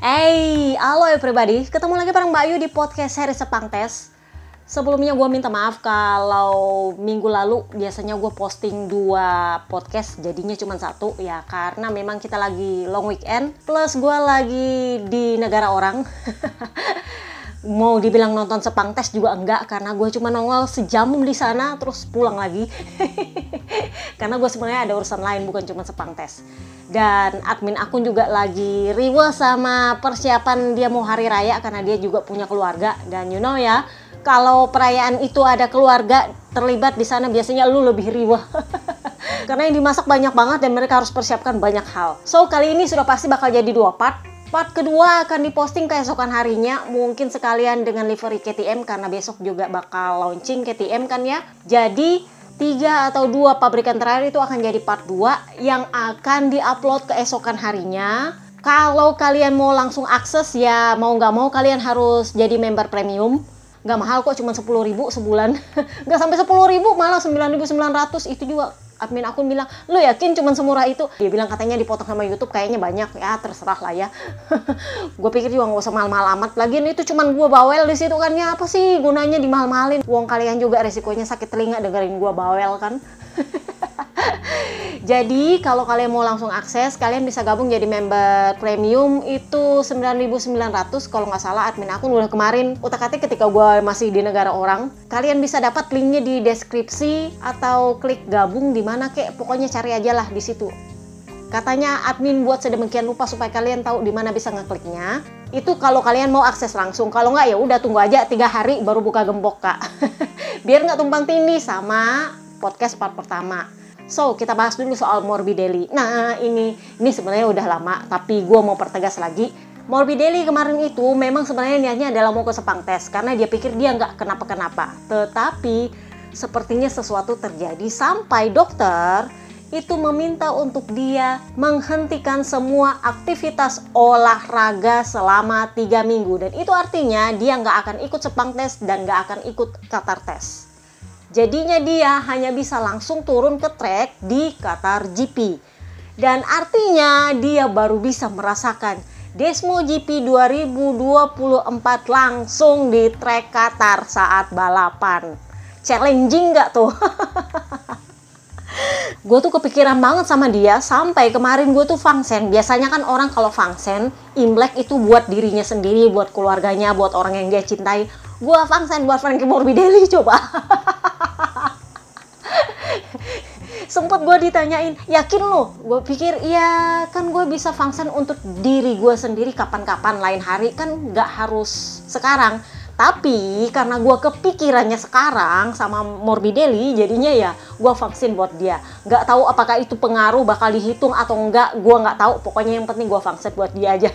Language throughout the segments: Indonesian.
Hey, halo everybody, ketemu lagi bareng Mbak Ayu di podcast seri Sepang Tes. Sebelumnya gue minta maaf kalau minggu lalu biasanya gue posting dua podcast jadinya cuma satu. Ya karena memang kita lagi long weekend plus gue lagi di negara orang mau dibilang nonton sepang tes juga enggak karena gue cuma nongol sejam di sana terus pulang lagi. Karena gue sebenarnya ada urusan lain bukan cuma sepang tes. Dan admin akun juga lagi riwa sama persiapan dia mau hari raya karena dia juga punya keluarga. Dan you know ya kalau perayaan itu ada keluarga terlibat di sana biasanya lu lebih riwah karena yang dimasak banyak banget dan mereka harus persiapkan banyak hal. So kali ini sudah pasti bakal jadi dua part part kedua akan diposting keesokan harinya mungkin sekalian dengan livery KTM karena besok juga bakal launching KTM kan ya. Jadi tiga atau dua pabrikan terakhir itu akan jadi part 2 yang akan diupload keesokan harinya. Kalau kalian mau langsung akses ya mau nggak mau kalian harus jadi member premium. Nggak mahal kok cuma 10 ribu sebulan. Nggak sampai 10 ribu malah 9.900 itu juga admin akun bilang lo yakin cuma semurah itu? Dia bilang katanya dipotong sama YouTube kayaknya banyak. Ya terserah lah ya. Gue pikir juga nggak usah mahal-mahal amat. Lagi itu cuma gue bawel di situ kan. Ya apa sih gunanya dimahal-mahalin uang kalian juga resikonya sakit telinga dengerin gue bawel kan jadi kalau kalian mau langsung akses, kalian bisa gabung jadi member premium itu 9.900 kalau nggak salah admin akun udah kemarin utak-atik ketika gue masih di negara orang. Kalian bisa dapat linknya di deskripsi atau klik gabung di mana kek pokoknya cari aja lah di situ. Katanya admin buat sedemikian rupa supaya kalian tahu di mana bisa ngekliknya. Itu kalau kalian mau akses langsung. Kalau nggak ya udah tunggu aja tiga hari baru buka gembok kak. Biar nggak tumpang tindih sama podcast part pertama. So, kita bahas dulu soal Morbidelli. Nah, ini ini sebenarnya udah lama, tapi gue mau pertegas lagi. Morbidelli kemarin itu memang sebenarnya niatnya adalah mau ke Sepang tes karena dia pikir dia nggak kenapa-kenapa. Tetapi sepertinya sesuatu terjadi sampai dokter itu meminta untuk dia menghentikan semua aktivitas olahraga selama tiga minggu dan itu artinya dia nggak akan ikut sepang tes dan nggak akan ikut Qatar tes. Jadinya dia hanya bisa langsung turun ke trek di Qatar GP. Dan artinya dia baru bisa merasakan Desmo GP 2024 langsung di trek Qatar saat balapan. Challenging nggak tuh? gue tuh kepikiran banget sama dia sampai kemarin gue tuh fangsen biasanya kan orang kalau fangsen imlek itu buat dirinya sendiri buat keluarganya buat orang yang dia cintai gue fangsen buat Frankie Morbidelli coba. Sempet gue ditanyain yakin lo gue pikir ya kan gue bisa fungsi untuk diri gue sendiri kapan-kapan lain hari. Kan nggak harus sekarang tapi karena gue kepikirannya sekarang sama Morbidelli jadinya ya gue vaksin buat dia. Nggak tahu apakah itu pengaruh bakal dihitung atau enggak gue nggak tahu. Pokoknya yang penting gue vaksin buat dia aja.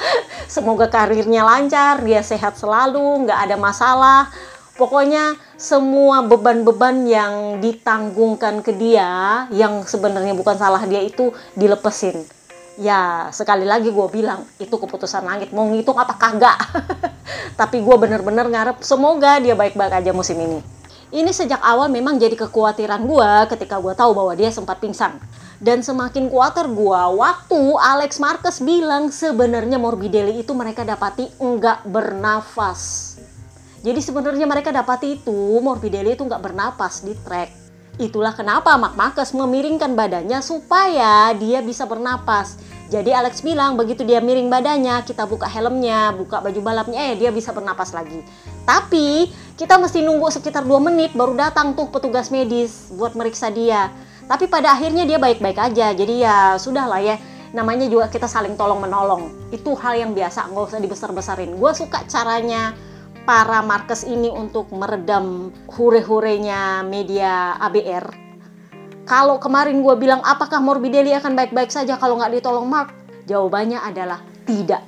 Semoga karirnya lancar dia sehat selalu nggak ada masalah. Pokoknya semua beban-beban yang ditanggungkan ke dia yang sebenarnya bukan salah dia itu dilepesin. Ya sekali lagi gue bilang itu keputusan langit mau ngitung apa kagak. Tapi gue bener-bener ngarep semoga dia baik-baik aja musim ini. Ini sejak awal memang jadi kekhawatiran gue ketika gue tahu bahwa dia sempat pingsan. Dan semakin khawatir gue waktu Alex Marquez bilang sebenarnya Morbidelli itu mereka dapati enggak bernafas jadi sebenarnya mereka dapati itu Morbidelli itu nggak bernapas di trek. Itulah kenapa Mark Marcus memiringkan badannya supaya dia bisa bernapas. Jadi Alex bilang begitu dia miring badannya, kita buka helmnya, buka baju balapnya, eh dia bisa bernapas lagi. Tapi kita mesti nunggu sekitar 2 menit baru datang tuh petugas medis buat meriksa dia. Tapi pada akhirnya dia baik-baik aja. Jadi ya sudah lah ya namanya juga kita saling tolong menolong. Itu hal yang biasa, nggak usah dibesar-besarin. Gue suka caranya para markes ini untuk meredam hure-hurenya media ABR. Kalau kemarin gue bilang apakah Morbidelli akan baik-baik saja kalau nggak ditolong Mark? Jawabannya adalah tidak.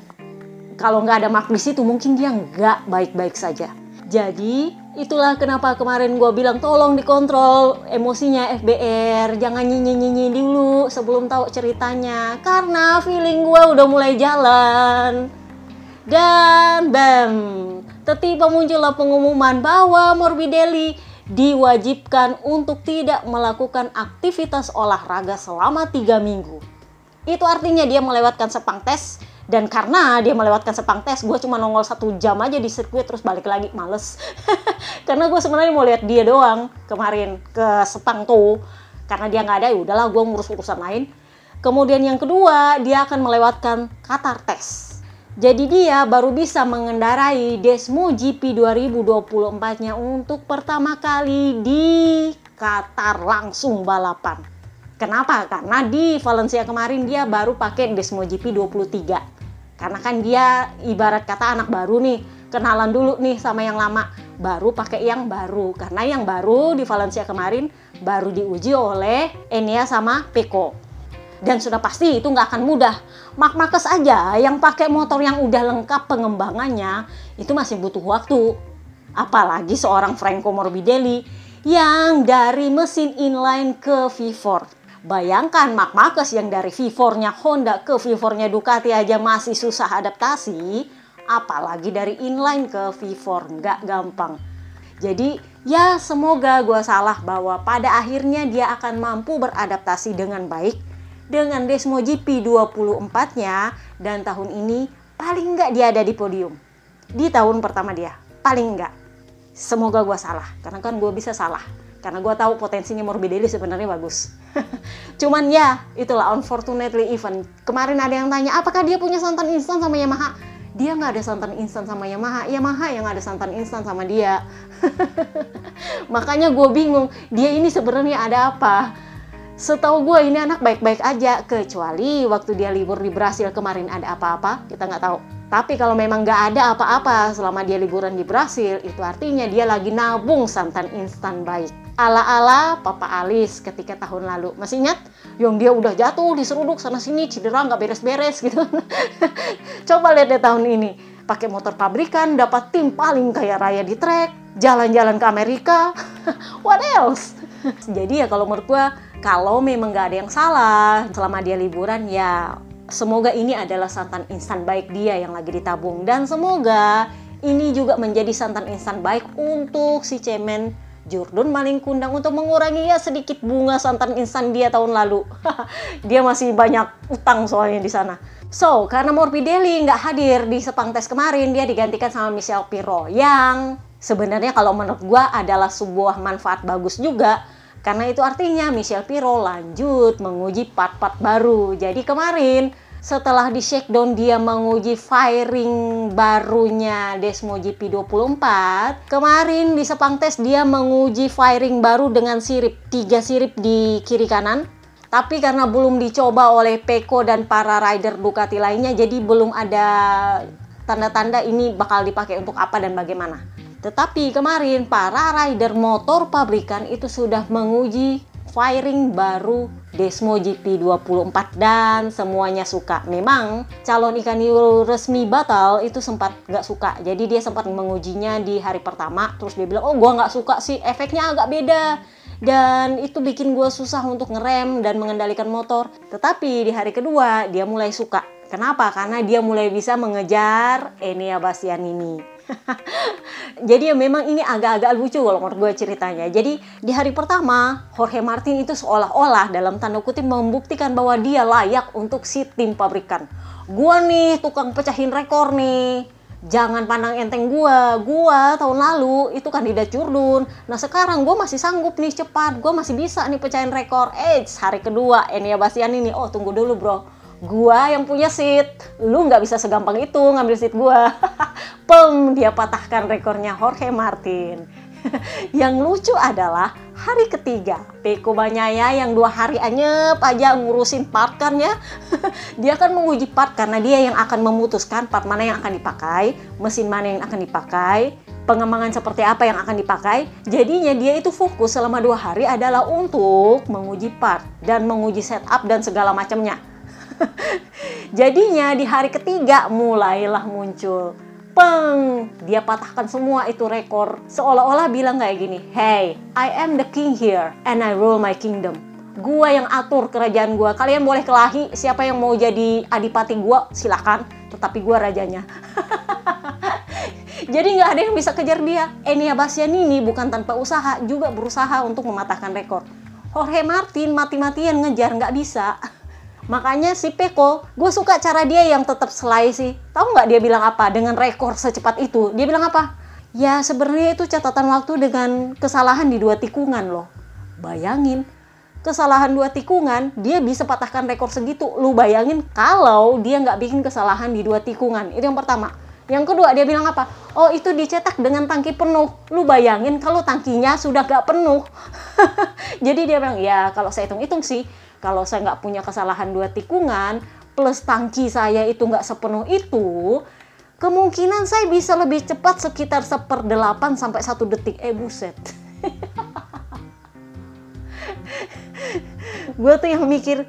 Kalau nggak ada Mark di situ mungkin dia nggak baik-baik saja. Jadi itulah kenapa kemarin gue bilang tolong dikontrol emosinya FBR jangan nyinyi-nyinyi dulu sebelum tahu ceritanya karena feeling gue udah mulai jalan dan bam Tiba-tiba muncullah pengumuman bahwa Morbidelli diwajibkan untuk tidak melakukan aktivitas olahraga selama tiga minggu. Itu artinya dia melewatkan sepang tes dan karena dia melewatkan sepang tes gue cuma nongol satu jam aja di sirkuit terus balik lagi males. Karena gue sebenarnya mau lihat dia doang kemarin ke sepang tuh. Karena dia nggak ada ya udahlah gue ngurus urusan lain. Kemudian yang kedua dia akan melewatkan Qatar tes jadi dia baru bisa mengendarai Desmo GP 2024-nya untuk pertama kali di Qatar langsung balapan. Kenapa? Karena di Valencia kemarin dia baru pakai Desmo GP 23. Karena kan dia ibarat kata anak baru nih, kenalan dulu nih sama yang lama, baru pakai yang baru. Karena yang baru di Valencia kemarin baru diuji oleh Enia sama Peko dan sudah pasti itu nggak akan mudah. Mark Marcus aja yang pakai motor yang udah lengkap pengembangannya itu masih butuh waktu. Apalagi seorang Franco Morbidelli yang dari mesin inline ke V4. Bayangkan Mark Marcus yang dari V4-nya Honda ke V4-nya Ducati aja masih susah adaptasi, apalagi dari inline ke V4 nggak gampang. Jadi ya semoga gue salah bahwa pada akhirnya dia akan mampu beradaptasi dengan baik dengan Desmo GP 24-nya dan tahun ini paling nggak dia ada di podium. Di tahun pertama dia, paling nggak. Semoga gue salah, karena kan gue bisa salah. Karena gue tahu potensinya Morbidelli sebenarnya bagus. Cuman ya, itulah unfortunately even. Kemarin ada yang tanya, apakah dia punya santan instan sama Yamaha? Dia nggak ada santan instan sama Yamaha, Yamaha yang ada santan instan sama dia. Makanya gue bingung, dia ini sebenarnya ada apa? Setahu gue ini anak baik-baik aja, kecuali waktu dia libur di Brasil kemarin ada apa-apa, kita nggak tahu. Tapi kalau memang nggak ada apa-apa selama dia liburan di Brasil, itu artinya dia lagi nabung santan instan baik. Ala-ala Papa Alis ketika tahun lalu. Masih ingat? Yang dia udah jatuh, diseruduk sana-sini, cedera nggak beres-beres gitu. Coba lihat deh tahun ini. Pakai motor pabrikan, dapat tim paling kaya raya di trek, jalan-jalan ke Amerika. What else? Jadi ya kalau menurut gue kalau memang nggak ada yang salah selama dia liburan ya semoga ini adalah santan instan baik dia yang lagi ditabung dan semoga ini juga menjadi santan instan baik untuk si cemen Jordan maling kundang untuk mengurangi ya sedikit bunga santan instan dia tahun lalu. dia masih banyak utang soalnya di sana. So, karena Morbidelli nggak hadir di Sepang Tes kemarin, dia digantikan sama Michelle Piro yang sebenarnya kalau menurut gua adalah sebuah manfaat bagus juga karena itu artinya Michelle Piro lanjut menguji part-part baru. Jadi kemarin setelah di shakedown dia menguji firing barunya Desmo GP24 kemarin di Sepang Tes dia menguji firing baru dengan sirip tiga sirip di kiri kanan tapi karena belum dicoba oleh Peko dan para rider Ducati lainnya jadi belum ada tanda-tanda ini bakal dipakai untuk apa dan bagaimana tetapi kemarin para rider motor pabrikan itu sudah menguji firing baru Desmo GP24 dan semuanya suka. Memang calon ikan hiu resmi batal itu sempat nggak suka. Jadi dia sempat mengujinya di hari pertama. Terus dia bilang, oh gua nggak suka sih, efeknya agak beda. Dan itu bikin gue susah untuk ngerem dan mengendalikan motor. Tetapi di hari kedua dia mulai suka. Kenapa? Karena dia mulai bisa mengejar Enea Bastianini. Jadi ya memang ini agak-agak lucu kalau menurut gue ceritanya. Jadi di hari pertama Jorge Martin itu seolah-olah dalam tanda kutip membuktikan bahwa dia layak untuk si tim pabrikan. Gua nih tukang pecahin rekor nih. Jangan pandang enteng gua. Gua tahun lalu itu kandidat Jurdun. Nah sekarang gua masih sanggup nih cepat. Gua masih bisa nih pecahin rekor. Eh hari kedua Enia Bastian ini. Oh tunggu dulu bro gua yang punya seat. Lu nggak bisa segampang itu ngambil seat gua. Pem dia patahkan rekornya Jorge Martin. Yang lucu adalah hari ketiga Peko Banyaya yang dua hari anyep aja ngurusin part dia akan menguji part karena dia yang akan memutuskan part mana yang akan dipakai mesin mana yang akan dipakai pengembangan seperti apa yang akan dipakai. Jadinya dia itu fokus selama dua hari adalah untuk menguji part dan menguji setup dan segala macamnya Jadinya di hari ketiga mulailah muncul. Peng, dia patahkan semua itu rekor. Seolah-olah bilang kayak gini, Hey, I am the king here and I rule my kingdom. Gua yang atur kerajaan gua. Kalian boleh kelahi siapa yang mau jadi adipati gua, silakan. Tetapi gua rajanya. Jadi nggak ada yang bisa kejar dia. Enia Bastianini bukan tanpa usaha juga berusaha untuk mematahkan rekor. Jorge Martin mati-matian ngejar nggak bisa Makanya si Peko, gue suka cara dia yang tetap selai sih. Tahu nggak dia bilang apa dengan rekor secepat itu? Dia bilang apa? Ya sebenarnya itu catatan waktu dengan kesalahan di dua tikungan loh. Bayangin, kesalahan dua tikungan, dia bisa patahkan rekor segitu. Lu bayangin kalau dia nggak bikin kesalahan di dua tikungan. Itu yang pertama. Yang kedua dia bilang apa? Oh itu dicetak dengan tangki penuh. Lu bayangin kalau tangkinya sudah gak penuh. Jadi dia bilang ya kalau saya hitung-hitung sih kalau saya nggak punya kesalahan dua tikungan plus tangki saya itu nggak sepenuh itu kemungkinan saya bisa lebih cepat sekitar seperdelapan sampai satu detik. Eh buset. Gue tuh yang mikir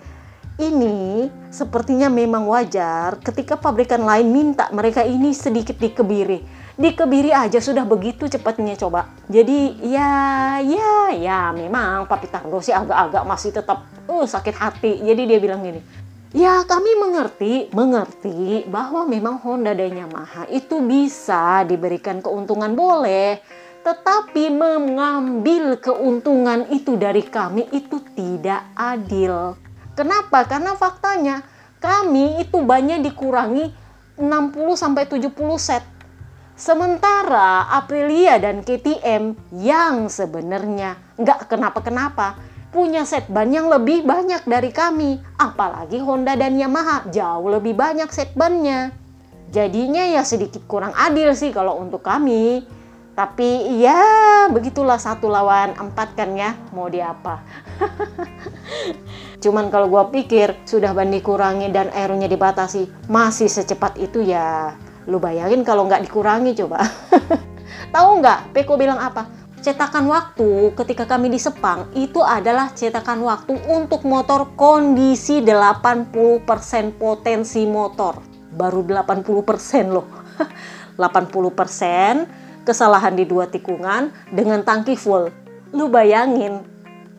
ini sepertinya memang wajar ketika pabrikan lain minta mereka ini sedikit dikebiri dikebiri aja sudah begitu cepatnya coba. Jadi ya ya ya memang Papi Tardo sih agak-agak masih tetap uh sakit hati. Jadi dia bilang gini, Ya kami mengerti, mengerti bahwa memang Honda dan Yamaha itu bisa diberikan keuntungan boleh, tetapi mengambil keuntungan itu dari kami itu tidak adil. Kenapa? Karena faktanya kami itu banyak dikurangi 60 sampai 70 set Sementara Aprilia dan KTM yang sebenarnya nggak kenapa-kenapa punya set ban yang lebih banyak dari kami. Apalagi Honda dan Yamaha jauh lebih banyak set bannya. Jadinya ya sedikit kurang adil sih kalau untuk kami. Tapi ya begitulah satu lawan empat kan ya mau di apa. Cuman kalau gue pikir sudah ban dikurangi dan aeronya dibatasi masih secepat itu ya Lu bayangin kalau nggak dikurangi coba. Tahu nggak Peko bilang apa? Cetakan waktu ketika kami di Sepang itu adalah cetakan waktu untuk motor kondisi 80% potensi motor. Baru 80% loh. 80% kesalahan di dua tikungan dengan tangki full. Lu bayangin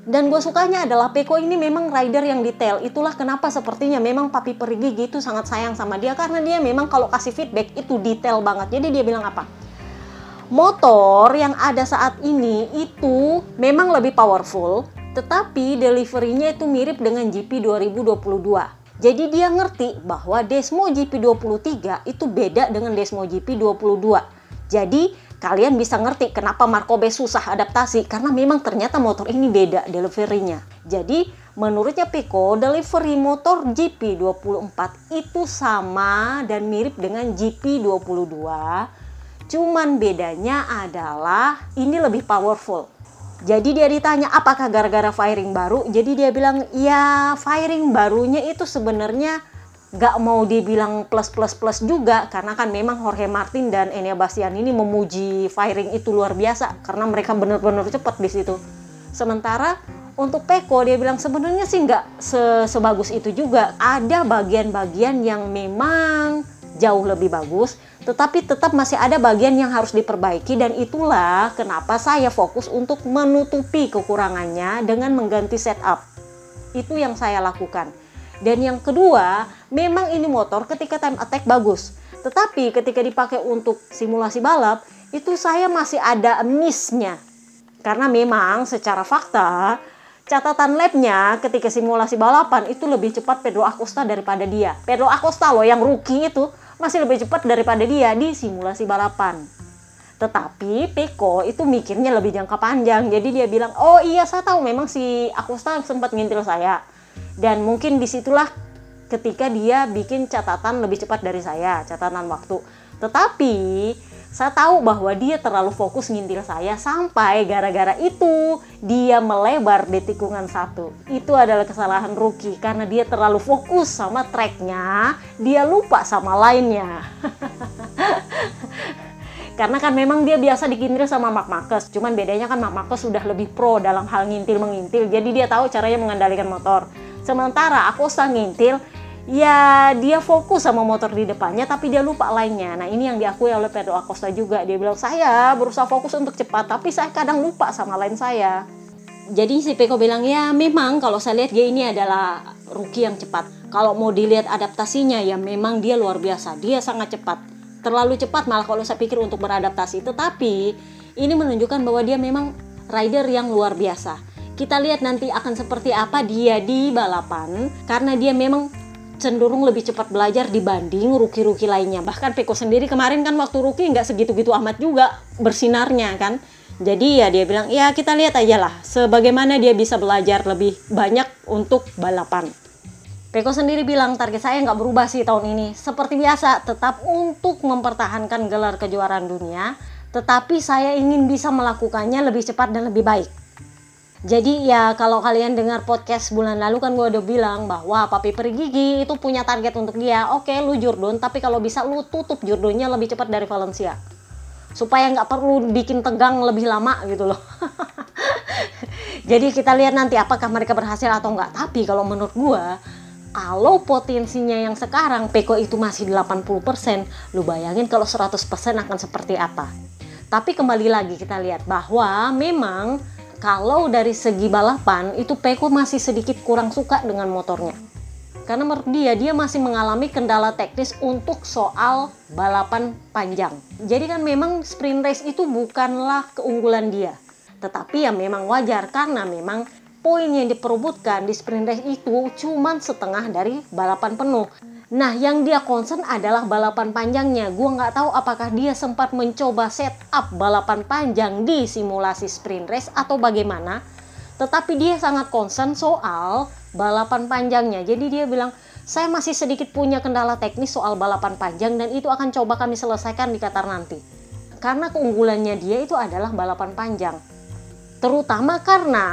dan gue sukanya adalah Peko ini memang rider yang detail. Itulah kenapa sepertinya memang Papi Perigi gitu sangat sayang sama dia karena dia memang kalau kasih feedback itu detail banget. Jadi dia bilang apa? Motor yang ada saat ini itu memang lebih powerful, tetapi deliverynya itu mirip dengan GP 2022. Jadi dia ngerti bahwa Desmo GP23 itu beda dengan Desmo GP22. Jadi kalian bisa ngerti kenapa Marco B susah adaptasi karena memang ternyata motor ini beda deliverynya. Jadi menurutnya Pico delivery motor GP24 itu sama dan mirip dengan GP22. Cuman bedanya adalah ini lebih powerful. Jadi dia ditanya apakah gara-gara firing baru? Jadi dia bilang ya firing barunya itu sebenarnya gak mau dibilang plus plus plus juga karena kan memang Jorge Martin dan Enya Bastian ini memuji firing itu luar biasa karena mereka benar-benar cepat di situ. Sementara untuk Peko dia bilang sebenarnya sih nggak se sebagus itu juga. Ada bagian-bagian yang memang jauh lebih bagus, tetapi tetap masih ada bagian yang harus diperbaiki dan itulah kenapa saya fokus untuk menutupi kekurangannya dengan mengganti setup. Itu yang saya lakukan dan yang kedua, memang ini motor ketika time attack bagus. Tetapi ketika dipakai untuk simulasi balap, itu saya masih ada missnya. Karena memang secara fakta, catatan labnya ketika simulasi balapan itu lebih cepat Pedro Acosta daripada dia. Pedro Acosta loh yang rookie itu masih lebih cepat daripada dia di simulasi balapan. Tetapi Peko itu mikirnya lebih jangka panjang. Jadi dia bilang, oh iya saya tahu memang si Acosta sempat ngintil saya dan mungkin di situlah ketika dia bikin catatan lebih cepat dari saya catatan waktu. Tetapi saya tahu bahwa dia terlalu fokus ngintil saya sampai gara-gara itu dia melebar di tikungan satu. Itu adalah kesalahan rookie karena dia terlalu fokus sama tracknya dia lupa sama lainnya karena kan memang dia biasa dikintil sama Mark Marcus cuman bedanya kan Mark Marcus sudah lebih pro dalam hal ngintil mengintil jadi dia tahu caranya mengendalikan motor Sementara aku usah ngintil, ya dia fokus sama motor di depannya tapi dia lupa lainnya. Nah ini yang diakui oleh Pedro Acosta juga. Dia bilang saya berusaha fokus untuk cepat tapi saya kadang lupa sama lain saya. Jadi si Peko bilang ya memang kalau saya lihat dia ini adalah rookie yang cepat. Kalau mau dilihat adaptasinya ya memang dia luar biasa. Dia sangat cepat. Terlalu cepat malah kalau saya pikir untuk beradaptasi. Tetapi ini menunjukkan bahwa dia memang rider yang luar biasa kita lihat nanti akan seperti apa dia di balapan karena dia memang cenderung lebih cepat belajar dibanding rookie-rookie lainnya. Bahkan Peko sendiri kemarin kan waktu rookie nggak segitu-gitu amat juga bersinarnya kan. Jadi ya dia bilang ya kita lihat aja lah sebagaimana dia bisa belajar lebih banyak untuk balapan. Peko sendiri bilang target saya nggak berubah sih tahun ini. Seperti biasa tetap untuk mempertahankan gelar kejuaraan dunia. Tetapi saya ingin bisa melakukannya lebih cepat dan lebih baik. Jadi ya kalau kalian dengar podcast bulan lalu kan gue udah bilang bahwa Papi Perigigi itu punya target untuk dia. Oke lu Jordan tapi kalau bisa lu tutup Jordannya lebih cepat dari Valencia. Supaya nggak perlu bikin tegang lebih lama gitu loh. Jadi kita lihat nanti apakah mereka berhasil atau enggak. Tapi kalau menurut gue kalau potensinya yang sekarang Peko itu masih 80%, lu bayangin kalau 100% akan seperti apa. Tapi kembali lagi kita lihat bahwa memang kalau dari segi balapan itu Peko masih sedikit kurang suka dengan motornya. Karena menurut dia, dia masih mengalami kendala teknis untuk soal balapan panjang. Jadi kan memang sprint race itu bukanlah keunggulan dia. Tetapi ya memang wajar karena memang poin yang diperebutkan di sprint race itu cuma setengah dari balapan penuh. Nah, yang dia concern adalah balapan panjangnya. Gua nggak tahu apakah dia sempat mencoba setup balapan panjang di simulasi sprint race atau bagaimana. Tetapi dia sangat concern soal balapan panjangnya. Jadi dia bilang, saya masih sedikit punya kendala teknis soal balapan panjang dan itu akan coba kami selesaikan di Qatar nanti. Karena keunggulannya dia itu adalah balapan panjang. Terutama karena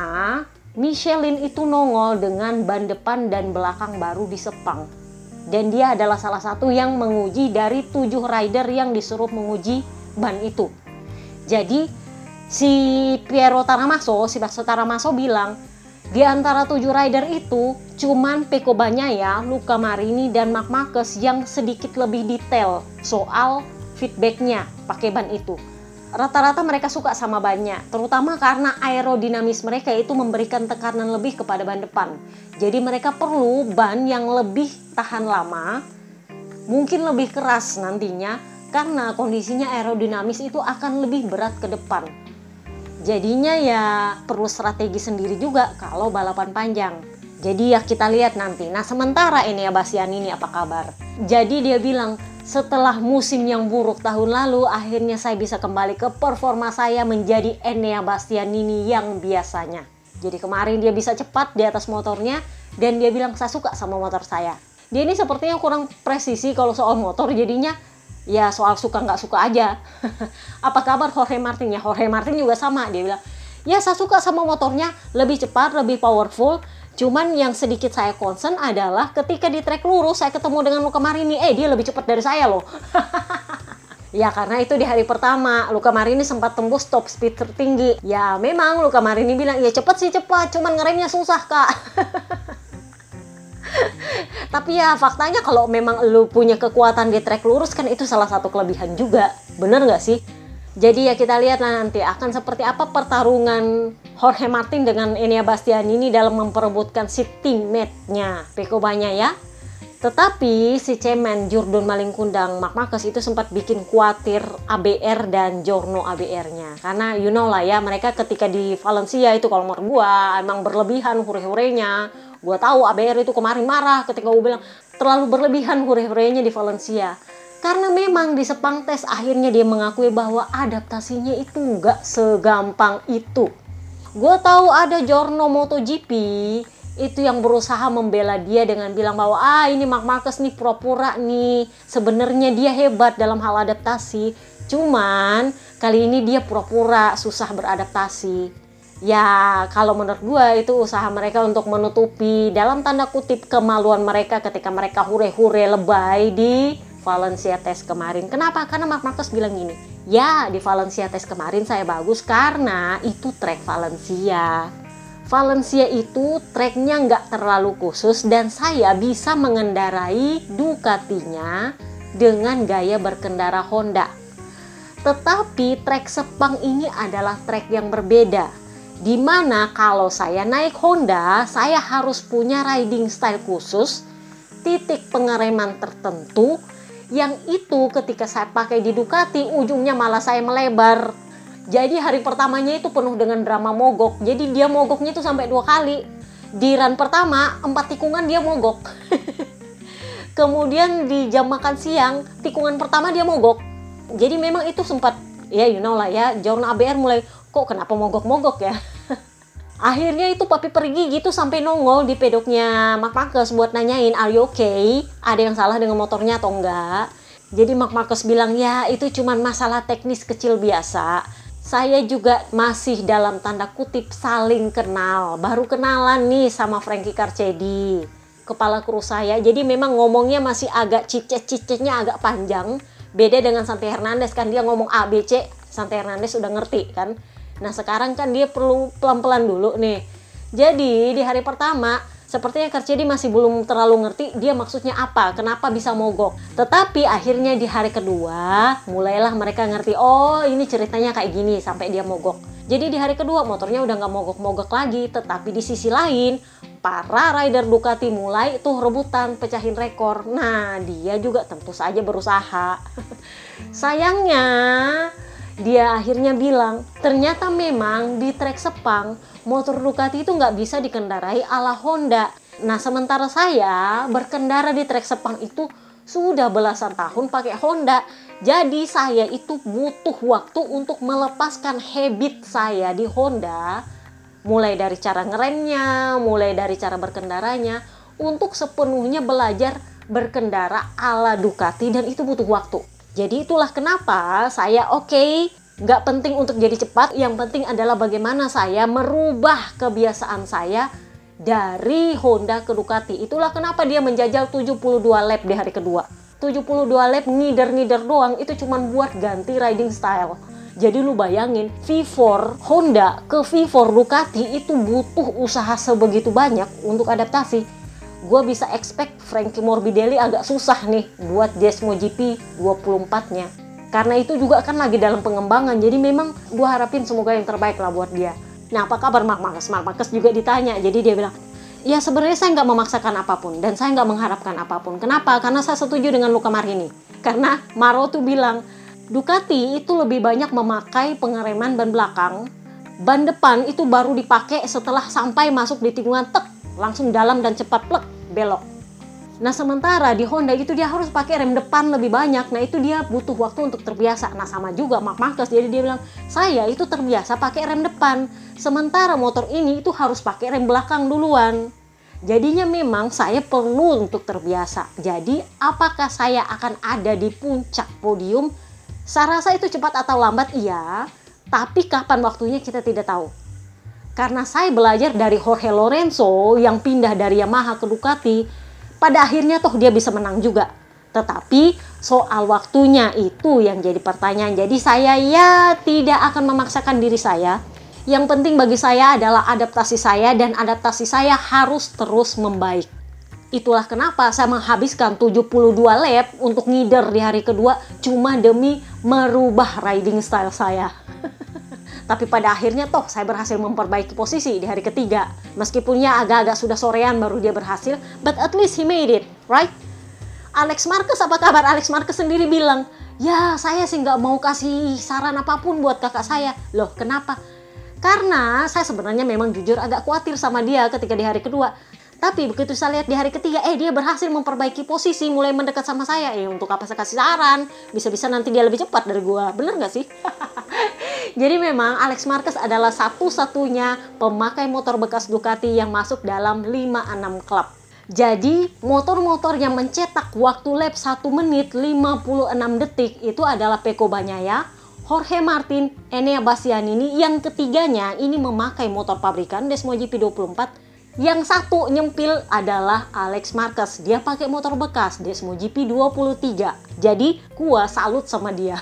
Michelin itu nongol dengan ban depan dan belakang baru di Sepang dan dia adalah salah satu yang menguji dari tujuh rider yang disuruh menguji ban itu. Jadi si Piero Taramaso, si Bakso Taramaso bilang di antara tujuh rider itu cuman Peko Banyaya, Luca Marini dan Mark Marquez yang sedikit lebih detail soal feedbacknya pakai ban itu rata-rata mereka suka sama bannya, terutama karena aerodinamis mereka itu memberikan tekanan lebih kepada ban depan. Jadi mereka perlu ban yang lebih tahan lama, mungkin lebih keras nantinya karena kondisinya aerodinamis itu akan lebih berat ke depan. Jadinya ya perlu strategi sendiri juga kalau balapan panjang. Jadi ya kita lihat nanti. Nah sementara ini ya Basian ini apa kabar? Jadi dia bilang setelah musim yang buruk tahun lalu, akhirnya saya bisa kembali ke performa saya menjadi Enea Bastianini yang biasanya. Jadi kemarin dia bisa cepat di atas motornya dan dia bilang saya suka sama motor saya. Dia ini sepertinya kurang presisi kalau soal motor jadinya ya soal suka nggak suka aja. Apa kabar Jorge Martin ya? Jorge Martin juga sama dia bilang ya saya suka sama motornya lebih cepat, lebih powerful Cuman yang sedikit saya concern adalah ketika di trek lurus saya ketemu dengan Luka Marini, eh dia lebih cepat dari saya loh. ya karena itu di hari pertama Luka Marini sempat tembus top speed tertinggi. Ya memang Luka Marini bilang ya cepet sih cepat, cuman ngeremnya susah kak. Tapi ya faktanya kalau memang lu punya kekuatan di trek lurus kan itu salah satu kelebihan juga. Bener nggak sih? Jadi ya kita lihat nanti akan seperti apa pertarungan Jorge Martin dengan Enia Bastianini dalam memperebutkan si teammate-nya Peko Banya ya. Tetapi si cemen Jordan Malingkundang Mark Marcus itu sempat bikin khawatir ABR dan Jorno ABR-nya. Karena you know lah ya mereka ketika di Valencia itu kalau menurut gua emang berlebihan hure-hurenya. Gua tahu ABR itu kemarin marah ketika gua bilang terlalu berlebihan hure-hurenya di Valencia. Karena memang di Sepang tes akhirnya dia mengakui bahwa adaptasinya itu nggak segampang itu. Gue tahu ada Jorno MotoGP itu yang berusaha membela dia dengan bilang bahwa ah ini Mark Marcus nih pura-pura nih sebenarnya dia hebat dalam hal adaptasi. Cuman kali ini dia pura-pura susah beradaptasi ya kalau menurut gue itu usaha mereka untuk menutupi dalam tanda kutip kemaluan mereka ketika mereka hure-hure lebay di Valencia tes kemarin. Kenapa? Karena Mark Marcus bilang gini, ya di Valencia tes kemarin saya bagus karena itu trek Valencia. Valencia itu treknya nggak terlalu khusus dan saya bisa mengendarai Ducatinya dengan gaya berkendara Honda. Tetapi trek Sepang ini adalah trek yang berbeda. Di mana kalau saya naik Honda, saya harus punya riding style khusus, titik pengereman tertentu, yang itu ketika saya pakai di Ducati ujungnya malah saya melebar Jadi hari pertamanya itu penuh dengan drama mogok. Jadi dia mogoknya itu sampai dua kali. Di run pertama, empat tikungan dia mogok. Kemudian di jam makan siang, tikungan pertama dia mogok. Jadi memang itu sempat, ya you know lah ya, John ABR mulai, kok kenapa mogok-mogok ya? Akhirnya itu papi pergi gitu sampai nongol di pedoknya Mark Marcus buat nanyain, are you okay? Ada yang salah dengan motornya atau enggak? Jadi Mark Marcus bilang, ya itu cuma masalah teknis kecil biasa saya juga masih dalam tanda kutip saling kenal. Baru kenalan nih sama Frankie Carcedi, kepala kru saya. Jadi memang ngomongnya masih agak cicet-cicetnya agak panjang. Beda dengan Santi Hernandez kan dia ngomong A, B, C. Santi Hernandez udah ngerti kan. Nah sekarang kan dia perlu pelan-pelan dulu nih. Jadi di hari pertama Sepertinya Karcedi masih belum terlalu ngerti dia maksudnya apa, kenapa bisa mogok. Tetapi akhirnya di hari kedua, mulailah mereka ngerti, oh ini ceritanya kayak gini sampai dia mogok. Jadi di hari kedua motornya udah nggak mogok-mogok lagi, tetapi di sisi lain para rider Ducati mulai tuh rebutan pecahin rekor. Nah dia juga tentu saja berusaha. Sayangnya dia akhirnya bilang ternyata memang di trek Sepang motor Ducati itu nggak bisa dikendarai ala Honda. Nah, sementara saya berkendara di trek Sepang itu sudah belasan tahun pakai Honda. Jadi saya itu butuh waktu untuk melepaskan habit saya di Honda. Mulai dari cara ngeremnya, mulai dari cara berkendaranya, untuk sepenuhnya belajar berkendara ala Ducati dan itu butuh waktu. Jadi itulah kenapa saya oke okay, nggak penting untuk jadi cepat, yang penting adalah bagaimana saya merubah kebiasaan saya dari Honda ke Ducati. Itulah kenapa dia menjajal 72 lap di hari kedua. 72 lap ngider-ngider doang itu cuma buat ganti riding style. Jadi lu bayangin V4 Honda ke V4 Ducati itu butuh usaha sebegitu banyak untuk adaptasi. Gue bisa expect Frankie Morbidelli agak susah nih buat Desmo GP 24-nya karena itu juga kan lagi dalam pengembangan jadi memang gue harapin semoga yang terbaik lah buat dia. Nah apa kabar Mark Marcus Mark Marcus juga ditanya jadi dia bilang ya sebenarnya saya nggak memaksakan apa pun dan saya nggak mengharapkan apa pun. Kenapa? Karena saya setuju dengan Luka Marini karena Maro tuh bilang Ducati itu lebih banyak memakai pengereman ban belakang ban depan itu baru dipakai setelah sampai masuk di tikungan tek langsung dalam dan cepat plek belok Nah sementara di Honda itu dia harus pakai rem depan lebih banyak. Nah itu dia butuh waktu untuk terbiasa. Nah sama juga Mark Marcus. Jadi dia bilang saya itu terbiasa pakai rem depan. Sementara motor ini itu harus pakai rem belakang duluan. Jadinya memang saya perlu untuk terbiasa. Jadi apakah saya akan ada di puncak podium? Saya rasa itu cepat atau lambat iya. Tapi kapan waktunya kita tidak tahu. Karena saya belajar dari Jorge Lorenzo yang pindah dari Yamaha ke Ducati pada akhirnya toh dia bisa menang juga. Tetapi soal waktunya itu yang jadi pertanyaan. Jadi saya ya tidak akan memaksakan diri saya. Yang penting bagi saya adalah adaptasi saya dan adaptasi saya harus terus membaik. Itulah kenapa saya menghabiskan 72 lap untuk ngider di hari kedua cuma demi merubah riding style saya. Tapi pada akhirnya toh saya berhasil memperbaiki posisi di hari ketiga. Meskipun ya agak-agak sudah sorean baru dia berhasil, but at least he made it, right? Alex Marquez apa kabar? Alex Marquez sendiri bilang, ya saya sih nggak mau kasih saran apa pun buat kakak saya. Loh kenapa? Karena saya sebenarnya memang jujur agak khawatir sama dia ketika di hari kedua. Tapi begitu saya lihat di hari ketiga, eh dia berhasil memperbaiki posisi, mulai mendekat sama saya. Eh untuk apa saya kasih saran? Bisa-bisa nanti dia lebih cepat dari gua. Bener gak sih? Jadi memang Alex Marquez adalah satu-satunya pemakai motor bekas Ducati yang masuk dalam 5-6 klub. Jadi motor-motor yang mencetak waktu lap 1 menit 56 detik itu adalah Peko Banyaya, Jorge Martin, Enea Bastianini yang ketiganya ini memakai motor pabrikan Desmo GP24 yang satu nyempil adalah Alex Marquez. Dia pakai motor bekas Desmo GP 23. Jadi gua salut sama dia.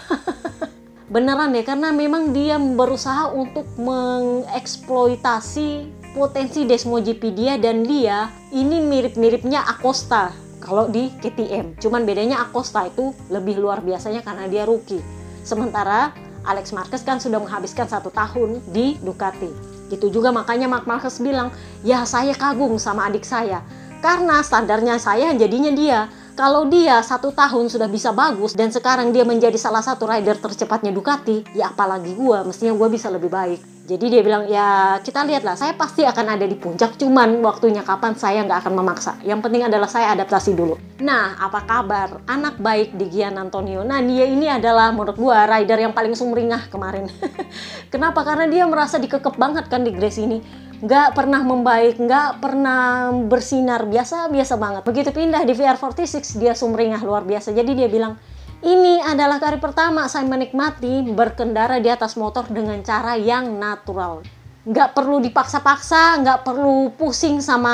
Beneran deh karena memang dia berusaha untuk mengeksploitasi potensi Desmo GP dia dan dia ini mirip-miripnya Acosta kalau di KTM. Cuman bedanya Acosta itu lebih luar biasanya karena dia rookie. Sementara Alex Marquez kan sudah menghabiskan satu tahun di Ducati. Itu juga makanya Mark Marcus bilang, ya saya kagum sama adik saya. Karena standarnya saya jadinya dia. kalau dia satu tahun sudah bisa bagus dan sekarang dia menjadi salah satu rider tercepatnya Ducati, ya apalagi gue, mestinya gue bisa lebih baik. Jadi dia bilang, ya kita lihatlah, saya pasti akan ada di puncak, cuman waktunya kapan saya nggak akan memaksa. Yang penting adalah saya adaptasi dulu. Nah, apa kabar? Anak baik di Gian Antonio. Nah, dia ini adalah menurut gue rider yang paling sumringah kemarin. Kenapa? Karena dia merasa dikekep banget kan di Grace ini nggak pernah membaik, nggak pernah bersinar, biasa-biasa banget. Begitu pindah di VR46, dia sumringah luar biasa. Jadi dia bilang, ini adalah kali pertama saya menikmati berkendara di atas motor dengan cara yang natural. Nggak perlu dipaksa-paksa, nggak perlu pusing sama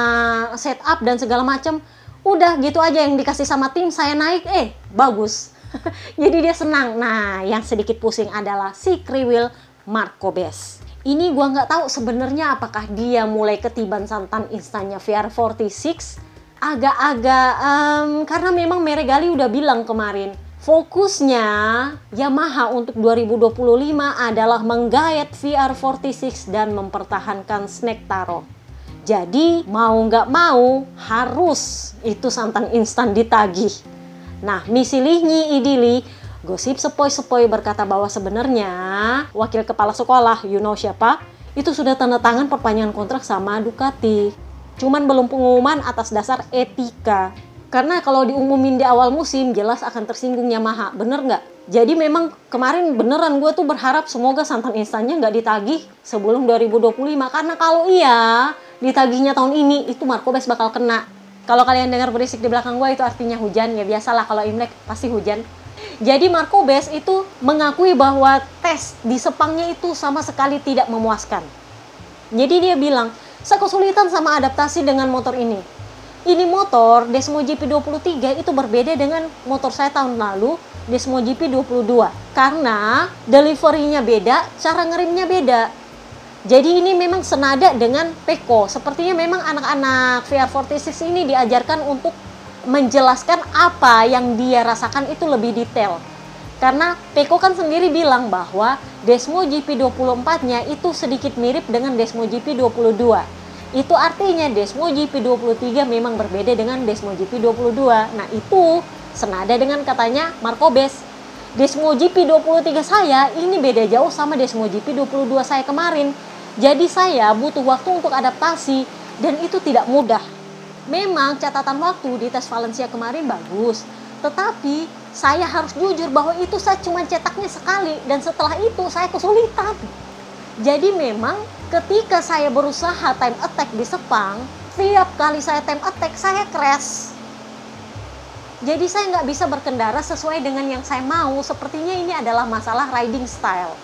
setup dan segala macam. Udah gitu aja yang dikasih sama tim, saya naik, eh bagus. Jadi dia senang. Nah, yang sedikit pusing adalah si Kriwil Marco Bes ini gua nggak tahu sebenarnya apakah dia mulai ketiban santan instannya VR46 agak-agak um, karena memang Meregali udah bilang kemarin fokusnya Yamaha untuk 2025 adalah menggayat VR46 dan mempertahankan Snake Taro. Jadi mau nggak mau harus itu santan instan ditagih. Nah, misi Lihni Idili Gosip sepoi-sepoi berkata bahwa sebenarnya wakil kepala sekolah, you know siapa, itu sudah tanda tangan perpanjangan kontrak sama Ducati. Cuman belum pengumuman atas dasar etika. Karena kalau diumumin di awal musim, jelas akan tersinggung Yamaha. Bener nggak? Jadi memang kemarin beneran gue tuh berharap semoga santan instannya nggak ditagih sebelum 2025. Karena kalau iya, ditagihnya tahun ini, itu Marco Bes bakal kena. Kalau kalian dengar berisik di belakang gue itu artinya hujan ya biasalah kalau Imlek pasti hujan. Jadi Marco Bes itu mengakui bahwa tes di Sepangnya itu sama sekali tidak memuaskan. Jadi dia bilang, saya kesulitan sama adaptasi dengan motor ini. Ini motor Desmo GP23 itu berbeda dengan motor saya tahun lalu Desmo GP22 karena deliverynya beda, cara ngerimnya beda. Jadi ini memang senada dengan Peko. Sepertinya memang anak-anak VR46 ini diajarkan untuk menjelaskan apa yang dia rasakan itu lebih detail. Karena Peko kan sendiri bilang bahwa Desmo GP24-nya itu sedikit mirip dengan Desmo GP22. Itu artinya Desmo GP23 memang berbeda dengan Desmo GP22. Nah, itu senada dengan katanya Marco Bes. Desmo GP23 saya ini beda jauh sama Desmo GP22 saya kemarin. Jadi saya butuh waktu untuk adaptasi dan itu tidak mudah Memang catatan waktu di tes Valencia kemarin bagus, tetapi saya harus jujur bahwa itu saya cuma cetaknya sekali dan setelah itu saya kesulitan. Jadi memang ketika saya berusaha time attack di Sepang, setiap kali saya time attack saya crash. Jadi saya nggak bisa berkendara sesuai dengan yang saya mau. Sepertinya ini adalah masalah riding style.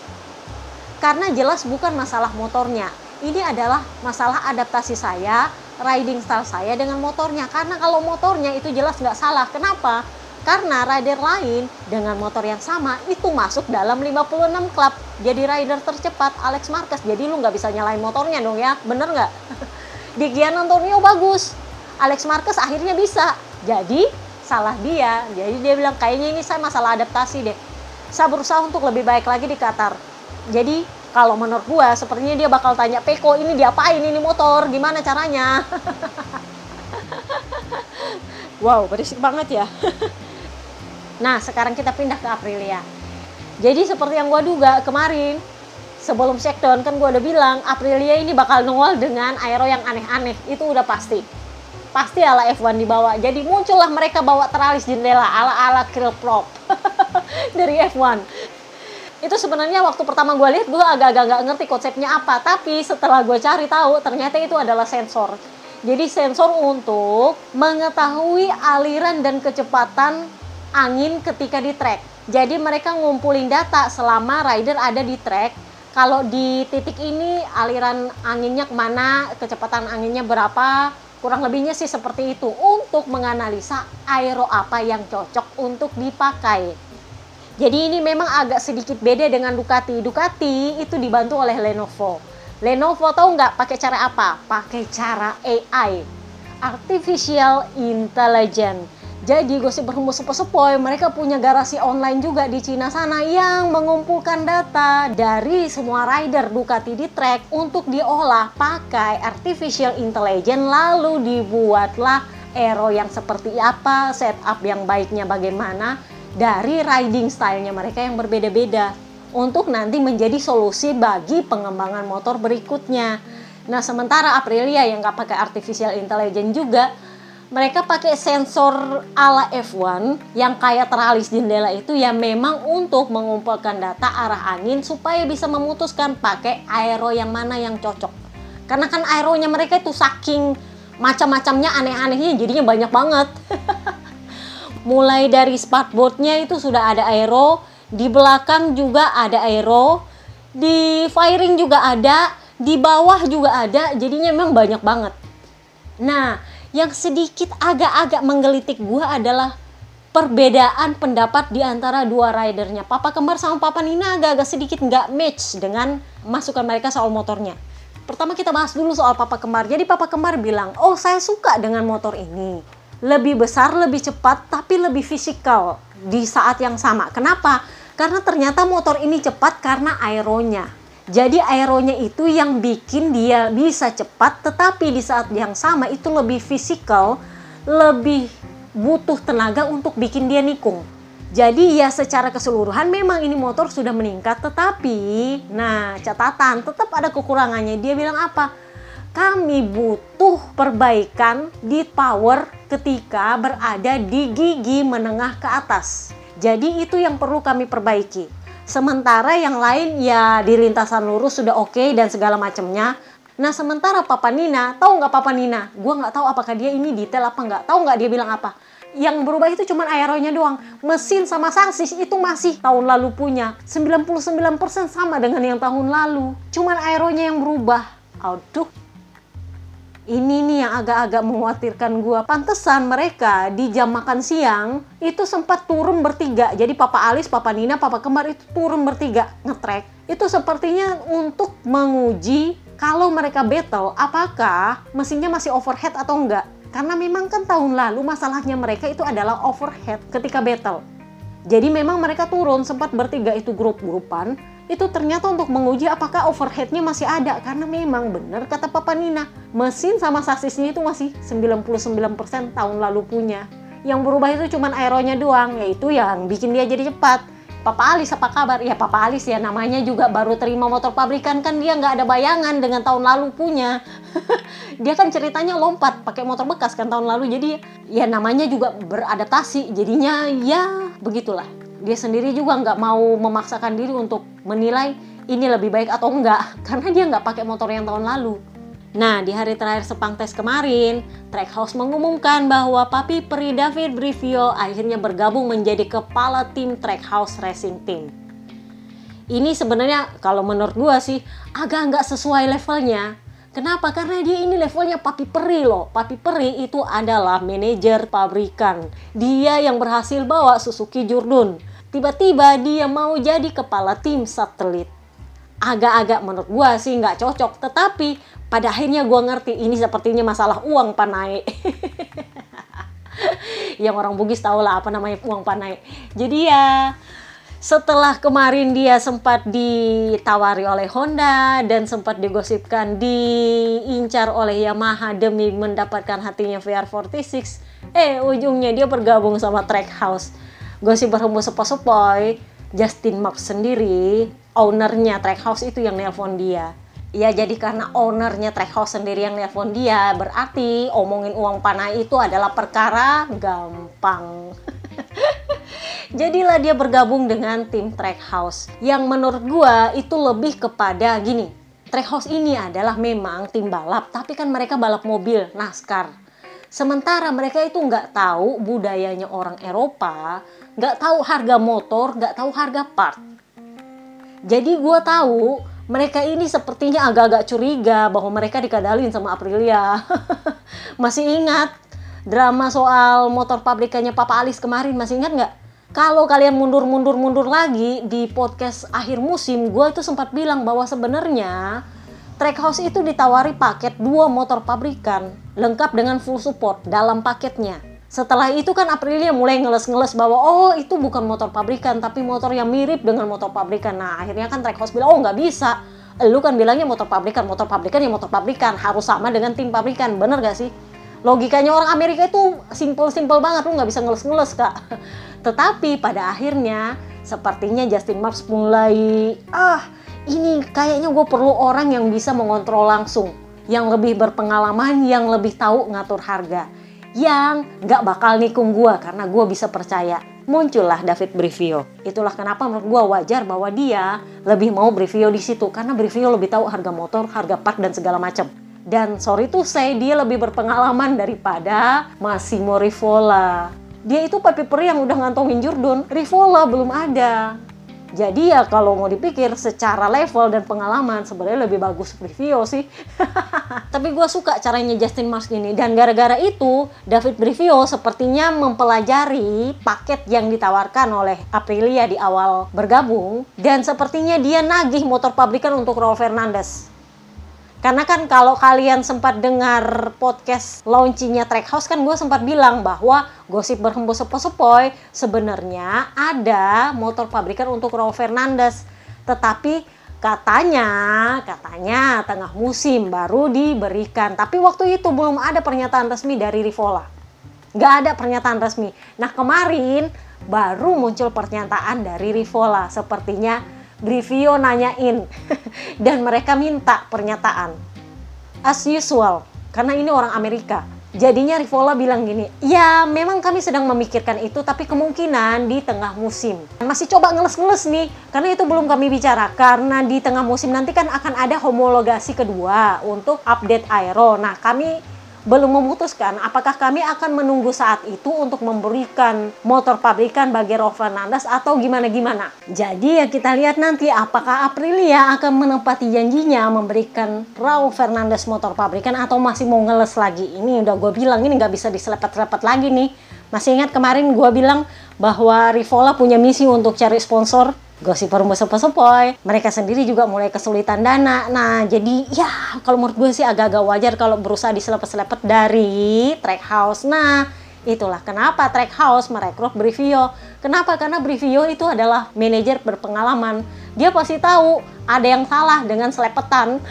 Karena jelas bukan masalah motornya. Ini adalah masalah adaptasi saya riding style saya dengan motornya karena kalau motornya itu jelas nggak salah kenapa karena rider lain dengan motor yang sama itu masuk dalam 56 klub. Jadi rider tercepat Alex Marquez. Jadi lu nggak bisa nyalain motornya dong ya. Bener nggak? Di Gian Antonio bagus. Alex Marquez akhirnya bisa. Jadi salah dia. Jadi dia bilang kayaknya ini saya masalah adaptasi deh. Saya berusaha untuk lebih baik lagi di Qatar. Jadi kalau menurut gua sepertinya dia bakal tanya Peko ini diapain ini motor? Gimana caranya? Wow berisik banget ya nah sekarang kita pindah ke Aprilia. Jadi seperti yang gua duga kemarin sebelum shakedown kan gua udah bilang Aprilia ini bakal nongol dengan aero yang aneh-aneh. Itu udah pasti. Pasti ala F1 dibawa. Jadi muncullah mereka bawa teralis jendela ala-ala krill prop dari F1 itu sebenarnya waktu pertama gue lihat gue agak-agak nggak ngerti konsepnya apa. Tapi setelah gue cari tahu ternyata itu adalah sensor. Jadi sensor untuk mengetahui aliran dan kecepatan angin ketika di track jadi mereka ngumpulin data selama rider ada di track kalau di titik ini aliran anginnya ke mana kecepatan anginnya berapa kurang lebihnya sih seperti itu untuk menganalisa aero apa yang cocok untuk dipakai jadi ini memang agak sedikit beda dengan Ducati. Ducati itu dibantu oleh Lenovo. Lenovo tahu nggak pakai cara apa? Pakai cara AI, Artificial Intelligence. Jadi gosip berhembus sepoi-sepoi, mereka punya garasi online juga di Cina sana yang mengumpulkan data dari semua rider Ducati di track untuk diolah pakai Artificial Intelligence lalu dibuatlah aero yang seperti apa, setup yang baiknya bagaimana dari riding stylenya mereka yang berbeda-beda untuk nanti menjadi solusi bagi pengembangan motor berikutnya. Nah, sementara Aprilia yang nggak pakai artificial intelligence juga, mereka pakai sensor ala F1 yang kayak teralis jendela itu ya memang untuk mengumpulkan data arah angin supaya bisa memutuskan pakai aero yang mana yang cocok. Karena kan aeronya mereka itu saking macam-macamnya aneh-anehnya jadinya banyak banget. Mulai dari spatboardnya itu sudah ada aero, di belakang juga ada aero, di firing juga ada, di bawah juga ada, jadinya memang banyak banget. Nah, yang sedikit agak-agak menggelitik gue adalah perbedaan pendapat di antara dua ridernya. Papa kembar sama Papa Nina agak-agak sedikit nggak match dengan masukan mereka soal motornya. Pertama kita bahas dulu soal Papa kembar. Jadi Papa kembar bilang, oh saya suka dengan motor ini. Lebih besar, lebih cepat, tapi lebih fisikal di saat yang sama. Kenapa? Karena ternyata motor ini cepat karena aeronya jadi aeronya itu yang bikin dia bisa cepat tetapi di saat yang sama itu lebih fisikal, lebih butuh tenaga untuk bikin dia nikung. Jadi ya secara keseluruhan memang ini motor sudah meningkat tetapi nah catatan tetap ada kekurangannya. Dia bilang apa? Kami butuh perbaikan di power ketika berada di gigi menengah ke atas. Jadi itu yang perlu kami perbaiki. Sementara yang lain ya di lintasan lurus sudah oke okay dan segala macamnya. Nah sementara Papa Nina, tahu nggak Papa Nina? Gue nggak tahu apakah dia ini detail apa nggak. Tahu nggak dia bilang apa? Yang berubah itu cuma aeronya doang. Mesin sama sasis itu masih tahun lalu punya. 99% sama dengan yang tahun lalu. Cuman aeronya yang berubah. Aduh, ini nih yang agak-agak mengkhawatirkan gue. Pantesan mereka di jam makan siang itu sempat turun bertiga. Jadi Papa Alis, Papa Nina, Papa Kembar itu turun bertiga ngetrek. Itu sepertinya untuk menguji kalau mereka battle apakah mesinnya masih overhead atau enggak. Karena memang kan tahun lalu masalahnya mereka itu adalah overhead ketika battle. Jadi memang mereka turun sempat bertiga itu grup-grupan itu ternyata untuk menguji apakah overheadnya masih ada. Karena memang benar kata Papa Nina mesin sama sasisnya itu masih 99% tahun lalu punya. Yang berubah itu cuma aeronya doang yaitu yang bikin dia jadi cepat. Papa Alis apa kabar? Ya Papa Alis ya namanya juga baru terima motor pabrikan. Kan dia nggak ada bayangan dengan tahun lalu punya. dia kan ceritanya lompat pakai motor bekas kan tahun lalu. Jadi ya namanya juga beradaptasi. Jadinya ya begitulah dia sendiri juga nggak mau memaksakan diri untuk menilai ini lebih baik atau enggak karena dia nggak pakai motor yang tahun lalu. Nah, di hari terakhir Sepang Tes kemarin, Trackhouse mengumumkan bahwa Papi Peri David Brivio akhirnya bergabung menjadi kepala tim Trackhouse Racing Team. Ini sebenarnya kalau menurut gua sih agak nggak sesuai levelnya. Kenapa? Karena dia ini levelnya Papi Peri loh. Papi Peri itu adalah manajer pabrikan. Dia yang berhasil bawa Suzuki Jurdun tiba-tiba dia mau jadi kepala tim satelit. Agak-agak menurut gua sih nggak cocok, tetapi pada akhirnya gua ngerti ini sepertinya masalah uang panai. Yang orang Bugis tahu lah apa namanya uang panai. Jadi ya setelah kemarin dia sempat ditawari oleh Honda dan sempat digosipkan diincar oleh Yamaha demi mendapatkan hatinya VR46 eh ujungnya dia bergabung sama Trackhouse gosip berhembus sepoi-sepoi Justin Mark sendiri ownernya Trackhouse itu yang nelpon dia. Ya jadi karena ownernya Trackhouse sendiri yang nelpon dia berarti omongin uang panah itu adalah perkara gampang. Jadilah dia bergabung dengan tim Trackhouse yang menurut gua itu lebih kepada gini Trackhouse ini adalah memang tim balap tapi kan mereka balap mobil NASCAR Sementara mereka itu nggak tahu budayanya orang Eropa, nggak tahu harga motor, nggak tahu harga part. Jadi gue tahu mereka ini sepertinya agak-agak curiga bahwa mereka dikadalin sama Aprilia. masih ingat drama soal motor pabrikannya Papa Alis kemarin, masih ingat nggak? Kalau kalian mundur-mundur-mundur lagi di podcast akhir musim, gue itu sempat bilang bahwa sebenarnya Trackhouse itu ditawari paket dua motor pabrikan lengkap dengan full support dalam paketnya. Setelah itu kan Aprilia mulai ngeles-ngeles bahwa oh itu bukan motor pabrikan tapi motor yang mirip dengan motor pabrikan. Nah akhirnya kan Trackhouse bilang oh nggak bisa. Lu kan bilangnya motor pabrikan, motor pabrikan ya motor pabrikan harus sama dengan tim pabrikan, bener gak sih? logikanya orang Amerika itu simple-simple banget lu nggak bisa ngeles-ngeles kak tetapi pada akhirnya sepertinya Justin Marks mulai ah ini kayaknya gue perlu orang yang bisa mengontrol langsung yang lebih berpengalaman yang lebih tahu ngatur harga yang nggak bakal nikung gue karena gue bisa percaya muncullah David Brivio itulah kenapa menurut gue wajar bahwa dia lebih mau Brivio di situ karena Brivio lebih tahu harga motor harga part dan segala macam dan sorry tuh saya dia lebih berpengalaman daripada Massimo Rivola. Dia itu papi peri yang udah ngantongin Jordan, Rivola belum ada. Jadi ya kalau mau dipikir secara level dan pengalaman sebenarnya lebih bagus Brivio sih. Tapi gue suka caranya Justin Marks ini dan gara-gara itu David Brivio sepertinya mempelajari paket yang ditawarkan oleh Aprilia di awal bergabung dan sepertinya dia nagih motor pabrikan untuk Raul Fernandez. Karena kan kalau kalian sempat dengar podcast launchingnya Trackhouse kan gue sempat bilang bahwa gosip berhembus sepoi-sepoi sebenarnya ada motor pabrikan untuk Raul Fernandez. Tetapi katanya, katanya tengah musim baru diberikan. Tapi waktu itu belum ada pernyataan resmi dari Rivola. Gak ada pernyataan resmi. Nah kemarin baru muncul pernyataan dari Rivola. Sepertinya Brivio nanyain dan mereka minta pernyataan. As usual, karena ini orang Amerika. Jadinya Rivola bilang gini, ya memang kami sedang memikirkan itu tapi kemungkinan di tengah musim. Masih coba ngeles-ngeles nih, karena itu belum kami bicara. Karena di tengah musim nanti kan akan ada homologasi kedua untuk update aero. Nah kami belum memutuskan apakah kami akan menunggu saat itu untuk memberikan motor pabrikan bagi Raul Fernandez atau gimana-gimana. Jadi ya kita lihat nanti apakah Aprilia akan menepati janjinya memberikan Raul Fernandez motor pabrikan atau masih mau ngeles lagi. Ini udah gue bilang ini nggak bisa diselepet-selepet lagi nih. Masih ingat kemarin gue bilang bahwa Rivola punya misi untuk cari sponsor gosip rumah sepoi-sepoi mereka sendiri juga mulai kesulitan dana. Nah jadi ya kalau menurut gue sih agak-agak wajar kalau berusaha diselepet-selepet dari track house. Nah itulah kenapa track house merekrut Brivio kenapa? Karena Brivio itu adalah manajer berpengalaman. Dia pasti tahu ada yang salah dengan selepetan.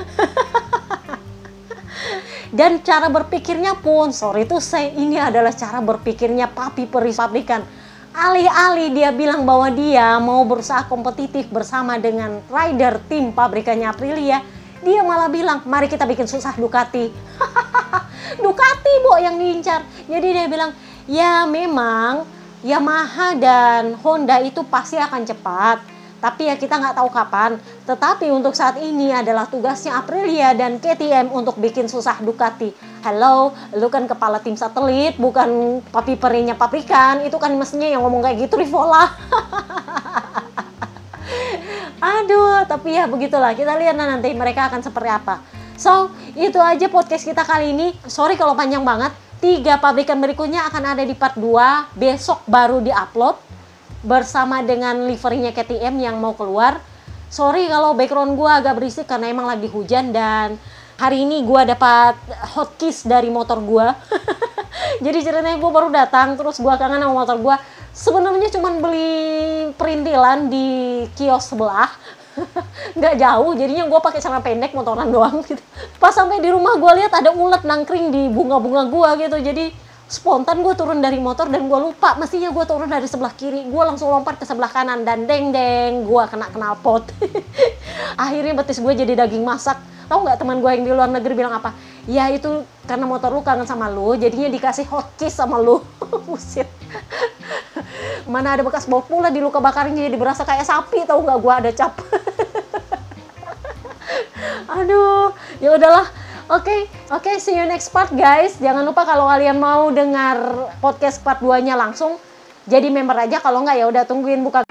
Dan cara berpikirnya pun sorry itu saya ini adalah cara berpikirnya papi peri pabrikan Alih-alih dia bilang bahwa dia mau berusaha kompetitif bersama dengan rider tim pabrikannya Aprilia, dia malah bilang, mari kita bikin susah Ducati. Ducati, Bo, yang diincar. Jadi dia bilang, ya memang Yamaha dan Honda itu pasti akan cepat tapi ya kita nggak tahu kapan. Tetapi untuk saat ini adalah tugasnya Aprilia dan KTM untuk bikin susah Ducati. Hello, lu kan kepala tim satelit, bukan papi perinya pabrikan. Itu kan mestinya yang ngomong kayak gitu Rivola. Aduh, tapi ya begitulah. Kita lihat nanti mereka akan seperti apa. So, itu aja podcast kita kali ini. Sorry kalau panjang banget. Tiga pabrikan berikutnya akan ada di part 2. Besok baru di-upload bersama dengan liverynya KTM yang mau keluar. Sorry kalau background gue agak berisik karena emang lagi hujan dan hari ini gue dapat hotkey dari motor gue. Jadi ceritanya gue baru datang terus gue kangen sama motor gue. Sebenarnya cuma beli perintilan di kios sebelah. nggak jauh jadinya gue pakai celana pendek motoran doang gitu pas sampai di rumah gue lihat ada ulet nangkring di bunga-bunga gue gitu jadi spontan gue turun dari motor dan gue lupa mestinya gue turun dari sebelah kiri. Gue langsung lompat ke sebelah kanan dan deng deng gue kena knalpot. Akhirnya betis gue jadi daging masak. Tau nggak teman gue yang di luar negeri bilang apa? Ya itu karena motor lu kangen sama lu jadinya dikasih hotkey sama lu. Buset. Mana ada bekas bau pula di luka bakarnya jadi berasa kayak sapi tau nggak gue ada cap. Aduh ya udahlah Oke, okay, oke, okay, see you next part guys. Jangan lupa kalau kalian mau dengar podcast part 2-nya langsung jadi member aja kalau nggak ya udah tungguin buka